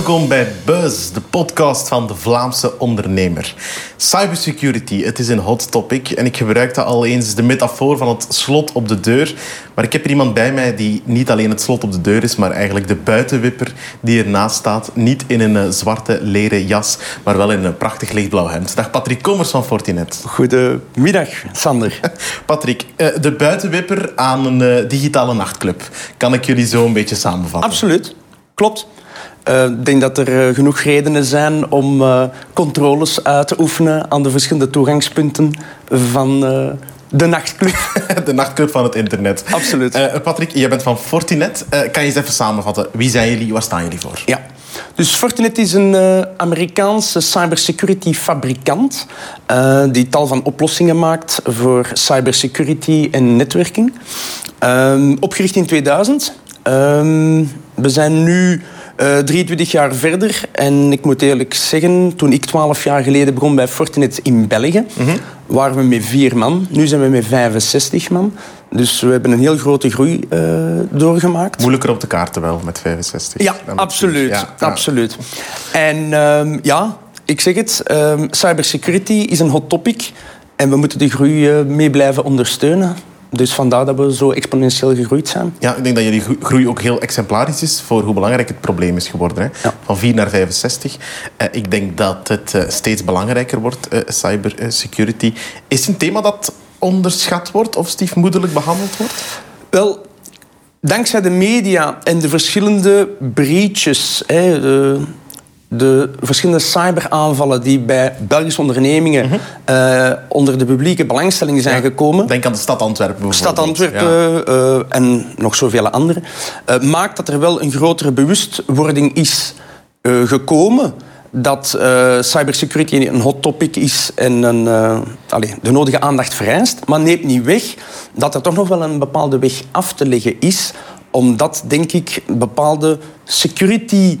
Welkom bij Buzz, de podcast van de Vlaamse ondernemer. Cybersecurity, het is een hot topic en ik gebruikte al eens de metafoor van het slot op de deur. Maar ik heb er iemand bij mij die niet alleen het slot op de deur is, maar eigenlijk de buitenwipper die ernaast staat. Niet in een eh, zwarte leren jas, maar wel in een prachtig lichtblauw hemd. Dag Patrick Komers van Fortinet. Goedemiddag, Sander. Patrick, eh, de buitenwipper aan een eh, digitale nachtclub. Kan ik jullie zo een beetje samenvatten? Absoluut, klopt. Ik denk dat er genoeg redenen zijn om controles uit te oefenen aan de verschillende toegangspunten van de nachtclub. De nachtclub van het internet. Absoluut. Patrick, jij bent van Fortinet. Kan je eens even samenvatten? Wie zijn jullie? Waar staan jullie voor? Ja. Dus Fortinet is een uh, Amerikaanse cybersecurity fabrikant die tal van oplossingen maakt voor cybersecurity en netwerking. Ehm, opgericht in 2000. Ehm, we zijn nu uh, eh, 23 jaar verder. En ik moet eerlijk zeggen, toen ik 12 jaar geleden begon bij Fortinet in België, mm waren we met vier man. Nu zijn we met 65 man. Dus we hebben een heel grote groei uh, doorgemaakt. Moeilijker op de kaarten wel, met 65. Ja, absoluut. Ja, absoluut. En uh, ja, ik zeg het, ehm, cybersecurity is een hot topic. En we moeten die groei uh, mee blijven ondersteunen. Dus vandaar dat we zo exponentieel gegroeid zijn. Ja, ik denk dat jullie groei ook heel exemplarisch is voor hoe belangrijk het probleem is geworden. Hè? Van 4 naar 65. Uh, ik denk dat het uh, steeds belangrijker wordt, uh, cybersecurity. Is het een thema dat onderschat wordt of stiefmoederlijk behandeld wordt? Wel, dankzij de media en de verschillende breaches... Hè, de de verschillende cyberaanvallen die bij Belgische ondernemingen mhm. eh, onder de publieke belangstelling zijn gekomen. Denk aan de stad Antwerpen Stad Antwerpen uh, en nog zoveel andere. Uh, maakt dat er wel een grotere bewustwording is gekomen dat cybersecurity een hot topic is en een, allez, de nodige aandacht vereist. Maar neemt niet weg dat er toch nog wel een bepaalde weg af te leggen is omdat, denk ik, bepaalde security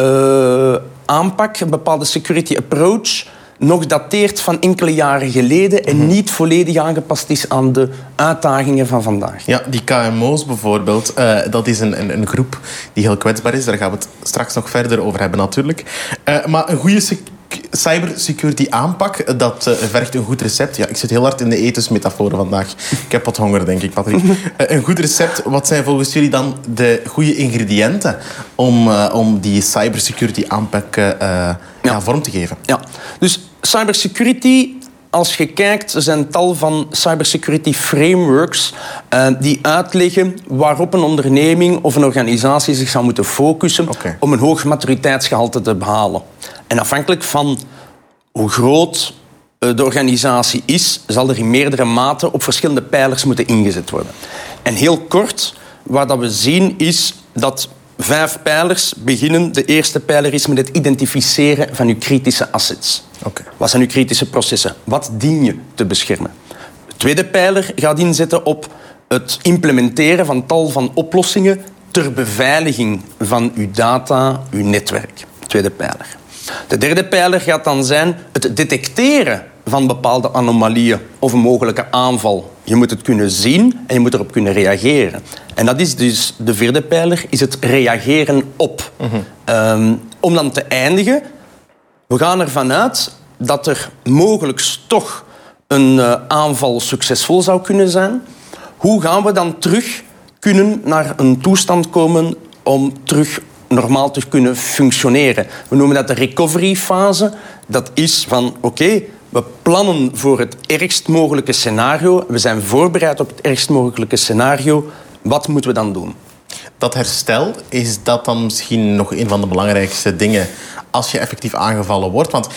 uh, aanpak, een bepaalde security approach, nog dateert van enkele jaren geleden en mhm. niet volledig aangepast is aan de uitdagingen van vandaag. Ja, die KMO's bijvoorbeeld, uh, dat is een, een, een, groep die heel kwetsbaar is. Daar gaan we het straks nog verder over hebben natuurlijk. Uh, maar een goede cybersecurity aanpak, dat uh, vergt een goed recept. Ja, ik zit heel hard in de etensmetaforen vandaag. Ik heb wat honger, denk ik, Patrick. Uh, een goed recept, wat zijn volgens jullie dan de goede ingrediënten om, uh, om die cybersecurity aanpak ja. ja. vorm te geven? Ja, dus cybersecurity als je kijkt, er zijn tal van cybersecurity frameworks uh, die uitleggen waarop een onderneming of een organisatie zich zou moeten focussen okay. om een hoog maturiteitsgehalte te behalen. En afhankelijk van hoe groot eh, de organisatie is, zal er in meerdere maten op verschillende pijlers moeten ingezet worden. En heel kort, wat dat we zien is dat vijf pijlers beginnen. De eerste pijler is met het identificeren van uw kritische assets. Okay. Wat zijn uw kritische processen? Wat dien je te beschermen? De tweede pijler gaat inzetten op het implementeren van tal van oplossingen ter beveiliging van uw data, uw netwerk. Tweede pijler. De derde pijler gaat dan zijn het detecteren van bepaalde anomalieën of een mogelijke aanval. Je moet het kunnen zien en je moet erop kunnen reageren. En dat is dus de vierde pijler, is het reageren op. um, om dan te eindigen, we gaan ervan uit dat er mogelijk toch een uh, aanval succesvol zou kunnen zijn. Hoe gaan we dan terug kunnen naar een toestand komen om terug normaal te kunnen functioneren. We noemen dat de recovery fase. Dat is van oké, we plannen voor het ergst mogelijke scenario. We zijn voorbereid op het ergst mogelijke scenario. Wat moeten we dan doen? Dat herstel, is dat dan misschien nog een van de belangrijkste dingen als je effectief aangevallen wordt? Want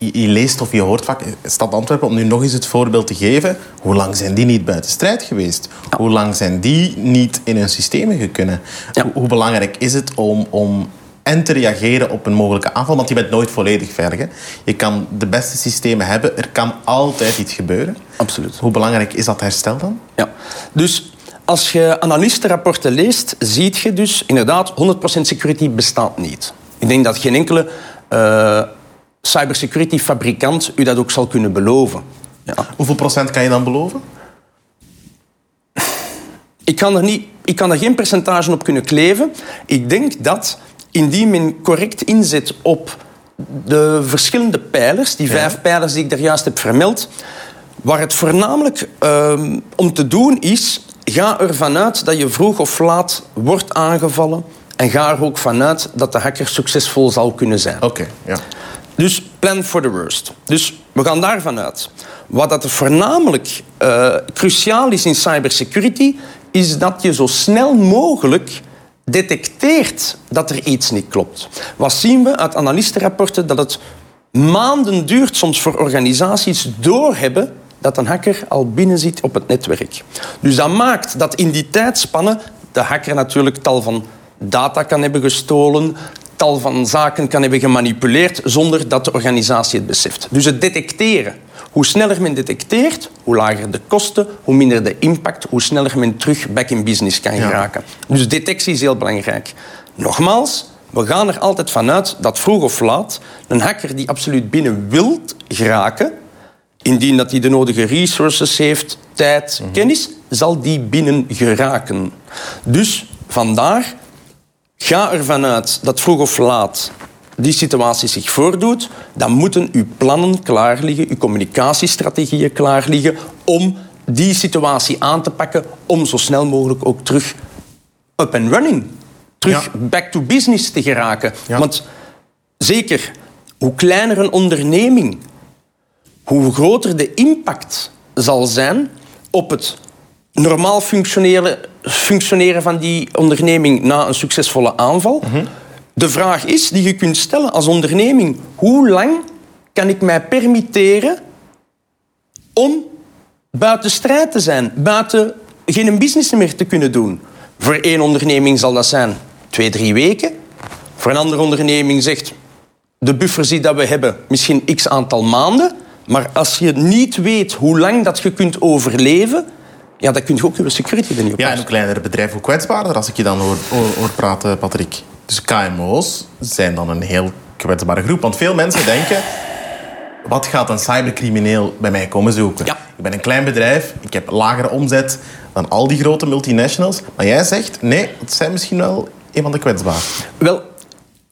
je, leest of je hoort vaak, Stad Antwerpen, om nu nog eens het voorbeeld te geven, hoe lang zijn die niet buiten strijd geweest? Hoe lang zijn die niet in hun systemen gekunnen? Hoe, hoe, belangrijk is het om, om en te reageren op een mogelijke aanval? Want je bent nooit volledig veilig. Hè? Je kan de beste systemen hebben, er kan altijd iets gebeuren. Absoluut. Hoe belangrijk is dat herstel dan? Ja, dus als je analistenrapporten leest, zie je dus inderdaad 100% security bestaat niet. Ik denk dat geen enkele uh, cybersecurity fabrikant u dat ook zal kunnen beloven. Ja. Hoeveel procent kan je dan beloven? Ik kan, er niet, ik kan er geen percentage op kunnen kleven. Ik denk dat indien men correct inzet op de verschillende pijlers, die vijf pijlers die ik daar juist heb vermeld, waar het voornamelijk ehm, om te doen is, ga ervan uit dat je vroeg of laat wordt aangevallen en ga er ook vanuit dat de hacker succesvol zal kunnen zijn. Oké, ja. Dus plan for the worst. Dus we gaan daarvan uit. Wat dat voornamelijk uh, cruciaal is in cybersecurity, is dat je zo snel mogelijk detecteert dat er iets niet klopt. Wat zien we uit analistenrapporten? Dat het maanden duurt soms voor organisaties doorhebben dat een hacker al binnen zit op het netwerk. Dus dat maakt dat in die tijdspanne de hacker natuurlijk tal van data kan hebben gestolen, tal van zaken kan hebben gemanipuleerd zonder dat de organisatie het beseft. Dus het detecteren. Hoe sneller men detecteert, hoe lager de kosten, hoe minder de impact, hoe sneller men terug back in business kan geraken. Dus detectie is heel belangrijk. Nogmaals, we gaan er altijd vanuit dat vroeg of laat een hacker die absoluut binnen wilt geraken, indien dat hij de nodige resources heeft, tijd, mhm. kennis, zal die binnen geraken. Dus vandaar Ga ervan uit dat vroeg of laat die situatie zich voordoet, dan moeten uw plannen klaar liggen, uw communicatiestrategieën klaar liggen om die situatie aan te pakken, om zo snel mogelijk ook terug up and running, terug back to business te geraken. Want zeker, hoe kleiner een onderneming, hoe groter de impact zal zijn op het normaal functioneren, functioneren van die onderneming na een succesvolle aanval. De vraag is die je kunt stellen als onderneming: hoe lang kan ik mij permitteren om buiten strijd te zijn, buiten geen business meer te kunnen doen? Voor één onderneming zal dat zijn twee, drie weken. Voor een andere onderneming zegt de buffer die dat we hebben misschien x aantal maanden. Maar als je niet weet hoe lang dat je kunt overleven, ja, dan kun je ook je security er niet op Ja, en een kleinere bedrijf, hoe kwetsbaarder, als ik je dan hoor, hoor, praten, Patrick. Dus KMO's zijn dan een heel kwetsbare groep. Want veel mensen denken, wat gaat een cybercrimineel bij mij komen zoeken? Ja. Ik ben een klein bedrijf, ik heb lagere omzet dan al die grote multinationals. Maar jij zegt, nee, het zijn misschien wel een van de kwetsbaarste. Wel,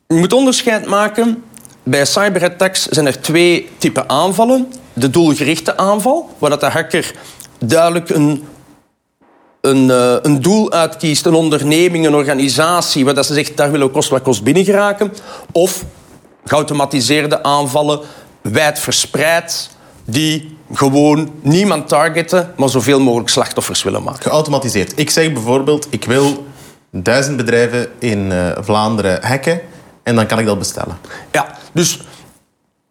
je moet onderscheid maken. Bij cyberattacks zijn er twee typen aanvallen. De doelgerichte aanval, waar dat de hacker duidelijk een een, uh, een doel uitkiest, een onderneming, een organisatie, waar dat ze zegt, daar willen we kost wat kost binnen geraken. Of geautomatiseerde aanvallen, wijd verspreid, die gewoon niemand targeten, maar zoveel mogelijk slachtoffers willen maken. Geautomatiseerd. Ik zeg bijvoorbeeld, ik wil duizend bedrijven in uh, Vlaanderen hacken en dan kan ik dat bestellen. Ja, dus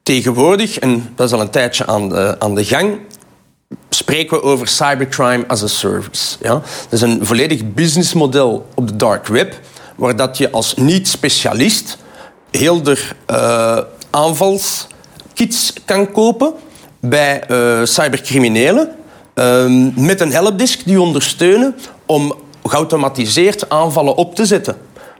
tegenwoordig, en dat is al een tijdje aan de, aan de gang, spreken we over cybercrime as a service. Ja? Dat is een volledig businessmodel op de dark web, waar dat je als niet-specialist heel de uh, aanvalskits kan kopen bij uh, cybercriminelen uh, met een helpdesk die ondersteunen om geautomatiseerd aanvallen op te zetten.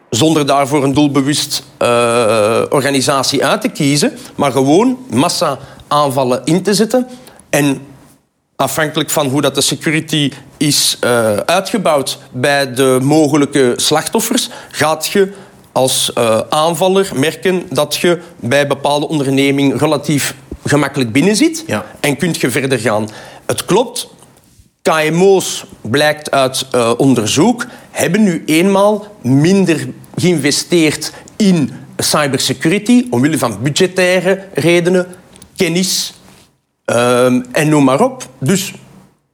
Zonder daarvoor een doelbewust uh, organisatie uit te kiezen, maar gewoon massa aanvallen in te zetten en afhankelijk van hoe dat de security is uh, uitgebouwd bij de mogelijke slachtoffers, gaat je als uh, aanvaller merken dat je bij bepaalde onderneming relatief gemakkelijk binnenzit ja. en kunt je verder gaan. Het klopt, KMO's, blijkt uit uh, onderzoek, hebben nu eenmaal minder geïnvesteerd in cybersecurity omwille van budgettaire redenen, kennis Um, en noem maar op. Dus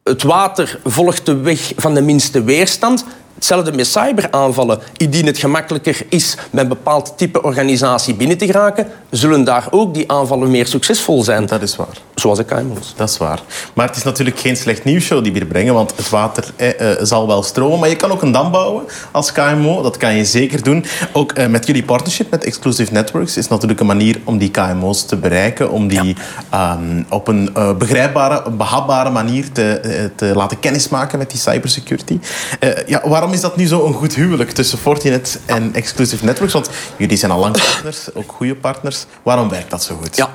het water volgt de weg van de minste weerstand. Hetzelfde met cyberaanvallen. Indien het gemakkelijker is met een bepaald type organisatie binnen te geraken, zullen daar ook die aanvallen meer succesvol zijn. Dat is waar. Zoals de KMO's. Dat is waar. Maar het is natuurlijk geen slecht nieuwsshow die we hier brengen, want het water eh, eh, zal wel stromen. Maar je kan ook een dam bouwen als KMO. Dat kan je zeker doen. Ook eh, met jullie partnership met Exclusive Networks is natuurlijk een manier om die KMO's te bereiken. Om die ehm, op een uh, begrijpbare, behapbare manier te, uh, te laten kennismaken met die cybersecurity. Uh, ja, waarom is dat nu zo een goed huwelijk tussen Fortinet en Exclusive Networks? Want jullie zijn al lang partners, ook goede partners. Waarom werkt dat zo goed? Ja,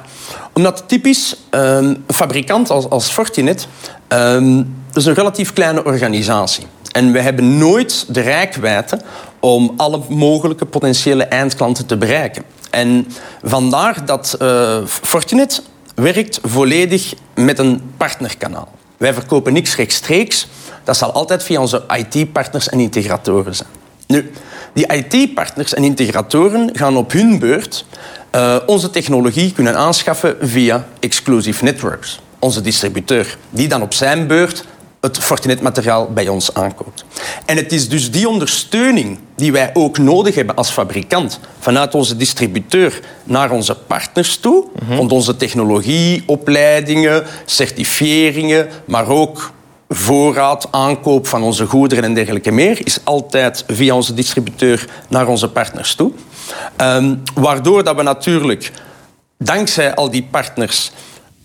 omdat typisch ehm, fabrikant als, als Fortinet um, is een relatief kleine organisatie. En we hebben nooit de rijkwijde om alle mogelijke potentiële eindklanten te bereiken. En vandaar dat uh, Fortinet werkt volledig met een partnerkanaal. Wij verkopen niks rechtstreeks. Dat zal altijd via onze IT-partners en integratoren zijn. Nu, die IT-partners en integratoren gaan op hun beurt uh, onze technologie kunnen aanschaffen via Exclusive Networks, onze distributeur, die dan op zijn beurt het Fortinet-materiaal bij ons aankoopt. En het is dus die ondersteuning die wij ook nodig hebben als fabrikant, vanuit onze distributeur naar onze partners toe, mm rond onze technologie, opleidingen, certifieringen, maar ook voorraad, aankoop van onze goederen en dergelijke meer, is altijd via onze distributeur naar onze partners toe. Um, waardoor dat we natuurlijk, dankzij al die partners,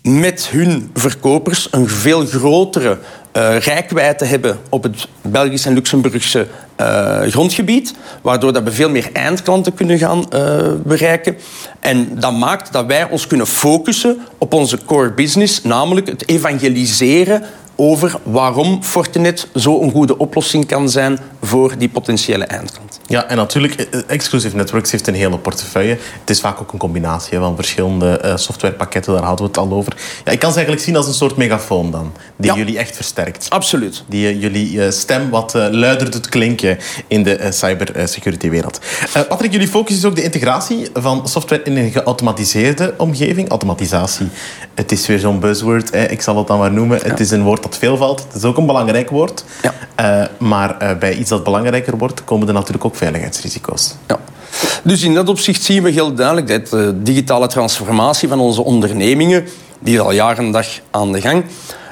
met hun verkopers een veel grotere uh, rijkwijde hebben op het Belgisch en Luxemburgse uh, grondgebied, waardoor dat we veel meer eindklanten kunnen gaan uh, bereiken. En dat maakt dat wij ons kunnen focussen op onze core business, namelijk het evangeliseren over waarom Fortinet zo'n goede oplossing kan zijn voor die potentiële eindklant. Ja, en natuurlijk, eh, Exclusive Networks heeft een hele portefeuille. Het is vaak ook een combinatie van verschillende uh, softwarepakketten, daar hadden we het al over. Ja, ik kan ze eigenlijk zien als een soort megafoon dan, die jullie echt versterkt. Absoluut. Die jullie stem wat luider doet klinken in de cybersecurity-wereld. Patrick, jullie focus is ook de integratie van software in een geautomatiseerde omgeving. Automatisatie, het is weer zo'n buzzword, ik zal het dan maar noemen. Het is een woord dat veel valt. Het is ook een belangrijk woord. Ja. Uh, maar bij iets dat belangrijker wordt, komen er natuurlijk ook veiligheidsrisico's. Ja. Dus in dat opzicht zien we heel duidelijk dat de digitale transformatie van onze ondernemingen, die is al jaren en dag aan de gang,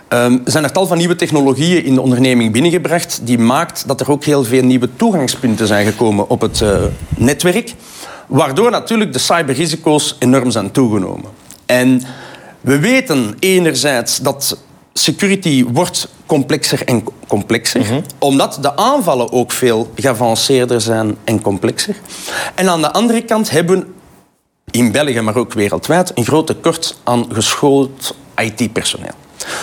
um, zijn er tal van nieuwe technologieën in de onderneming binnengebracht die maakt dat er ook heel veel nieuwe toegangspunten zijn gekomen op het uh, netwerk, waardoor natuurlijk de cyberrisico's enorm zijn toegenomen. En we weten enerzijds dat security wordt complexer en complexer, mhm. omdat de aanvallen ook veel geavanceerder zijn en complexer. En aan de andere kant hebben we in België, maar ook wereldwijd, een groot tekort aan geschoold IT-personeel.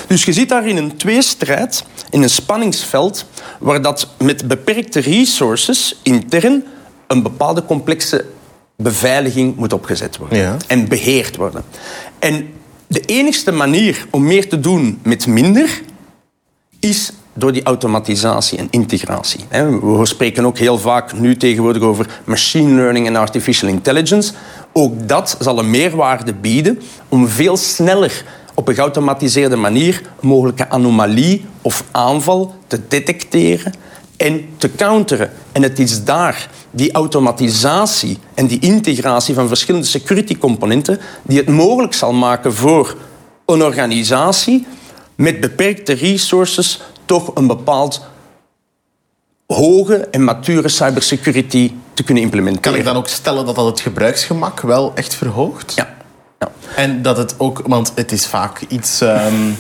Dus je ziet daar in een tweestrijd, in een spanningsveld, waar dat met beperkte resources intern een bepaalde complexe beveiliging moet opgezet worden en beheerd worden. En de enigste manier om meer te doen met minder is door die automatisatie en integratie. We spreken ook heel vaak nu tegenwoordig over machine learning en artificial intelligence. Ook dat zal een meerwaarde bieden om veel sneller op een geautomatiseerde manier mogelijke anomalie of aanval te detecteren en te counteren. En het is daar die automatisatie en die integratie van verschillende security componenten die het mogelijk zal maken voor een organisatie met beperkte resources toch een bepaald hoge en mature cybersecurity te kunnen implementeren. Kan ik dan ook stellen dat dat het gebruiksgemak wel echt verhoogt? Ja. ja. En dat het ook, want het is vaak iets um,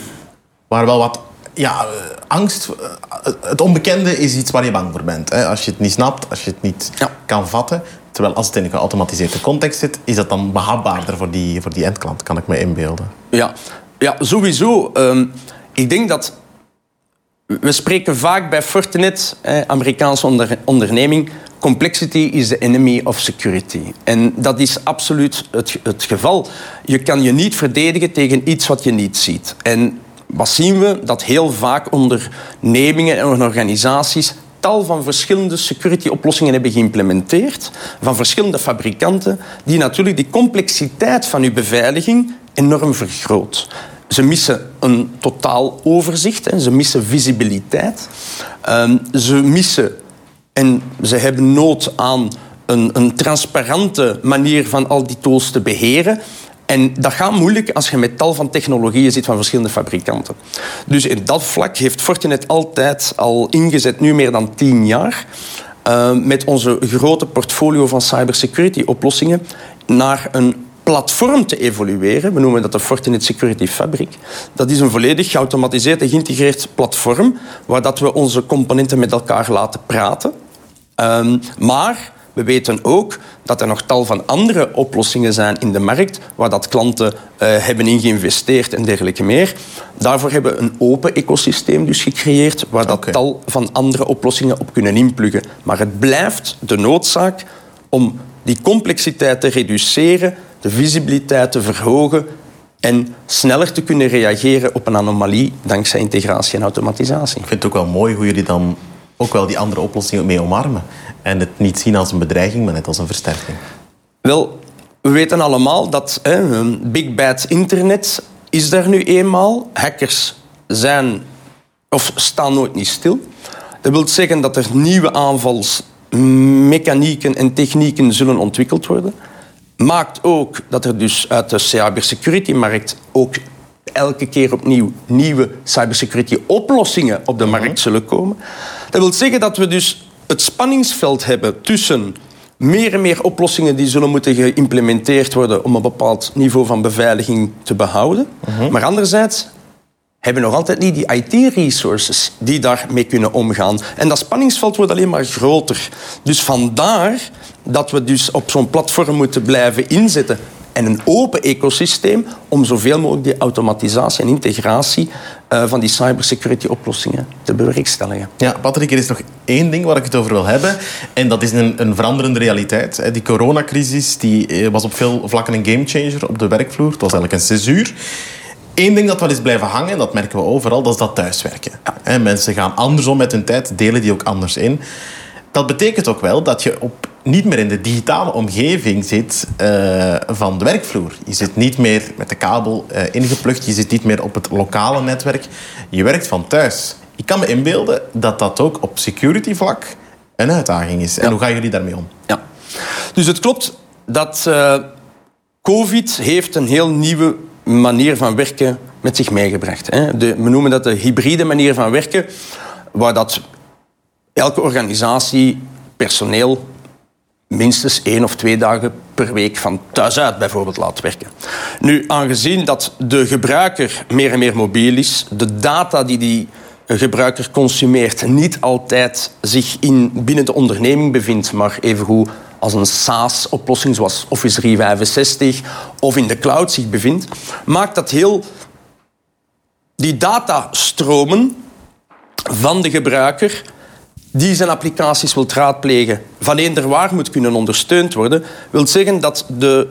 waar wel wat ja, angst, eh, het onbekende is iets waar je bang voor bent. Hè? Als je het niet snapt, als je het niet kan vatten. Terwijl als het in een geautomatiseerde context zit, is dat dan behapbaarder voor die, voor die eindklant, kan ik me inbeelden. Ja, ja sowieso. Um, ik denk dat we spreken vaak bij Fortinet, eh, Amerikaanse onder, onderneming, complexity is the enemy of security. En dat is absoluut het, het geval. Je kan je niet verdedigen tegen iets wat je niet ziet. En wat zien we? Dat heel vaak ondernemingen en organisaties tal van verschillende security-oplossingen hebben geïmplementeerd, van verschillende fabrikanten, die natuurlijk die complexiteit van uw beveiliging enorm vergroot. Ze missen een totaal overzicht, ze missen visibiliteit, ehm, ze missen en ze hebben nood aan een, een transparante manier van al die tools te beheren. En dat gaat moeilijk als je met tal van technologieën zit van verschillende fabrikanten. Dus in dat vlak heeft Fortinet altijd al ingezet, nu meer dan tien jaar, uh, met onze grote portfolio van cybersecurity oplossingen naar een platform te evolueren. We noemen dat de Fortinet Security Fabric. Dat is een volledig geautomatiseerd en geïntegreerd platform waar dat we onze componenten met elkaar laten praten. Um, maar we we weten ook dat er nog tal van andere oplossingen zijn in de markt waar dat klanten uh, hebben in geïnvesteerd en dergelijke meer. Daarvoor hebben we een open ecosysteem dus gecreëerd waar dat tal van andere oplossingen op kunnen inpluggen. Maar het blijft de noodzaak om die complexiteit te reduceren, de visibiliteit te verhogen en sneller te kunnen reageren op een anomalie dankzij integratie en automatisatie. Ik vind het ook wel mooi hoe jullie dan ook wel die andere oplossingen mee omarmen. En het niet zien als een bedreiging, maar net als een versterking. Wel, we weten allemaal dat hè, big bad internet is daar nu eenmaal. Hackers zijn of staan nooit niet stil. Dat wil zeggen dat er nieuwe aanvalsmechanieken en technieken zullen ontwikkeld worden. Maakt ook dat er dus uit de cybersecurity-markt ook elke keer opnieuw nieuwe cybersecurity oplossingen op de mhm. markt zullen komen. Dat wil zeggen dat we dus spanningsveld hebben tussen meer en meer oplossingen die zullen moeten geïmplementeerd worden om een bepaald niveau van beveiliging te behouden. Mhm. Maar anderzijds hebben we nog altijd niet die IT-resources die daarmee kunnen omgaan. En dat spanningsveld wordt alleen maar groter. Dus vandaar dat we dus op zo'n platform moeten blijven inzetten en een open ecosysteem om zoveel mogelijk die automatisatie en integratie uh, van die cybersecurity oplossingen te bewerkstelligen. Ja, Patrick, er is nog één ding waar ik het over wil hebben. En dat is een, een veranderende realiteit. Die coronacrisis die eh, was op veel vlakken een gamechanger op de werkvloer. Het was eigenlijk een césuur. Eén ding dat wel is blijven hangen, dat merken we overal, dat is dat thuiswerken. Ja. Mensen gaan anders om met hun tijd, delen die ook anders in. Dat betekent ook wel dat je op niet meer in de digitale omgeving zit uh, van de werkvloer. Je zit niet meer met de kabel uh, ingeplucht, je zit niet meer op het lokale netwerk. Je werkt van thuis. Ik kan me inbeelden dat dat ook op security vlak een uitdaging is. En hoe gaan jullie daarmee om? Ja. Dus het klopt dat uh, COVID heeft een heel nieuwe manier van werken met zich meegebracht. Hè. De, we noemen dat de hybride manier van werken, waar dat elke organisatie personeel minstens één of twee dagen per week van thuis uit bijvoorbeeld laat werken. Nu, aangezien dat de gebruiker meer en meer mobiel is, de data die die gebruiker consumeert niet altijd zich in, binnen de onderneming bevindt, maar evengoed als een SaaS-oplossing zoals Office 365 of in de cloud zich bevindt, maakt dat heel die datastromen van de gebruiker die zijn applicaties wil raadplegen, van eender waar moet kunnen ondersteund worden, wil zeggen dat de,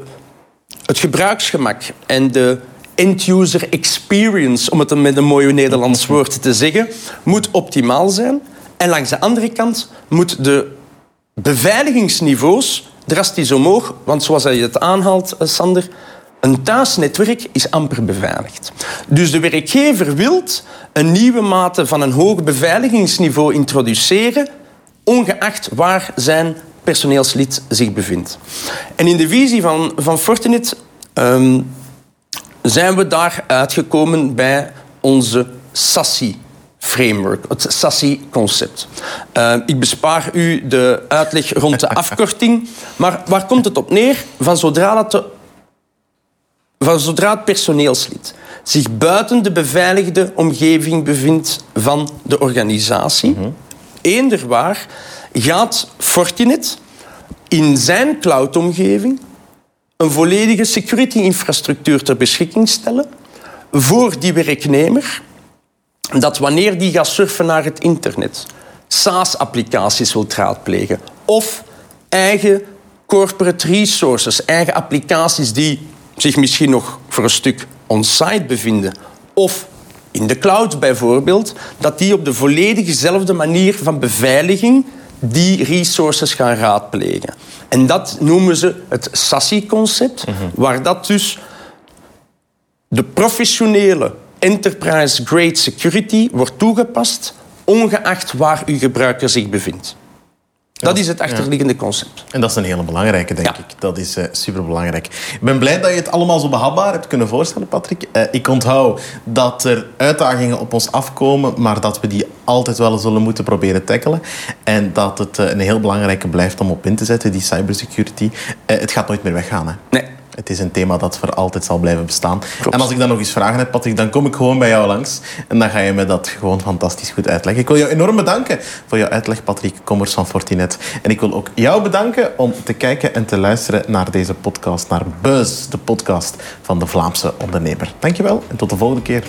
het gebruiksgemak en de end-user experience, om het met een mooi Nederlands woord te zeggen, moet optimaal zijn. En langs de andere kant moet de beveiligingsniveaus drastisch omhoog, want zoals je het aanhaalt, eh, Sander, een thuisnetwerk is amper beveiligd. Dus de werkgever wil een nieuwe mate van een hoog beveiligingsniveau introduceren, ongeacht waar zijn personeelslid zich bevindt. En in de visie van, van Fortinet ehm, zijn we daar uitgekomen bij onze SASI framework, het SASI-concept. Uh, ik bespaar u de uitleg rond de afkorting, maar waar komt het op neer? Van zodra dat de van zodra het personeelslid zich buiten de beveiligde omgeving bevindt van de organisatie, mm eender waar, gaat Fortinet in zijn cloudomgeving een volledige security-infrastructuur ter beschikking stellen voor die werknemer, dat wanneer die gaat surfen naar het internet, SaaS-applicaties wil raadplegen of eigen corporate resources, eigen applicaties die zich misschien nog voor een stuk on-site bevinden of in de cloud bijvoorbeeld, dat die op de volledig dezelfde manier van beveiliging die resources gaan raadplegen. En dat noemen ze het SASI-concept, mhm. waar dat dus de professionele enterprise-grade security wordt toegepast, ongeacht waar uw gebruiker zich bevindt. Dat is het achterliggende concept. En dat is een hele belangrijke, denk ik. Dat is uh, superbelangrijk. Ik ben blij dat je het allemaal zo behapbaar hebt kunnen voorstellen, Patrick. Uh, ik onthoud dat er uitdagingen op ons afkomen, maar dat we die altijd wel zullen moeten proberen tackelen. En dat het uh, een heel belangrijke blijft om op in te zetten, die cybersecurity. het gaat nooit meer weggaan. Hè? Nee. Het is een thema dat voor altijd zal blijven bestaan. En als ik dan nog eens vragen heb, Patrick, dan kom ik gewoon bij jou langs. En dan ga je me dat gewoon fantastisch goed uitleggen. Ik wil jou enorm bedanken voor jouw uitleg, Patrick Kommers van Fortinet. En ik wil ook jou bedanken om te kijken en te luisteren naar deze podcast, naar Buzz, de podcast van de Vlaamse ondernemer. Dankjewel en tot de volgende keer.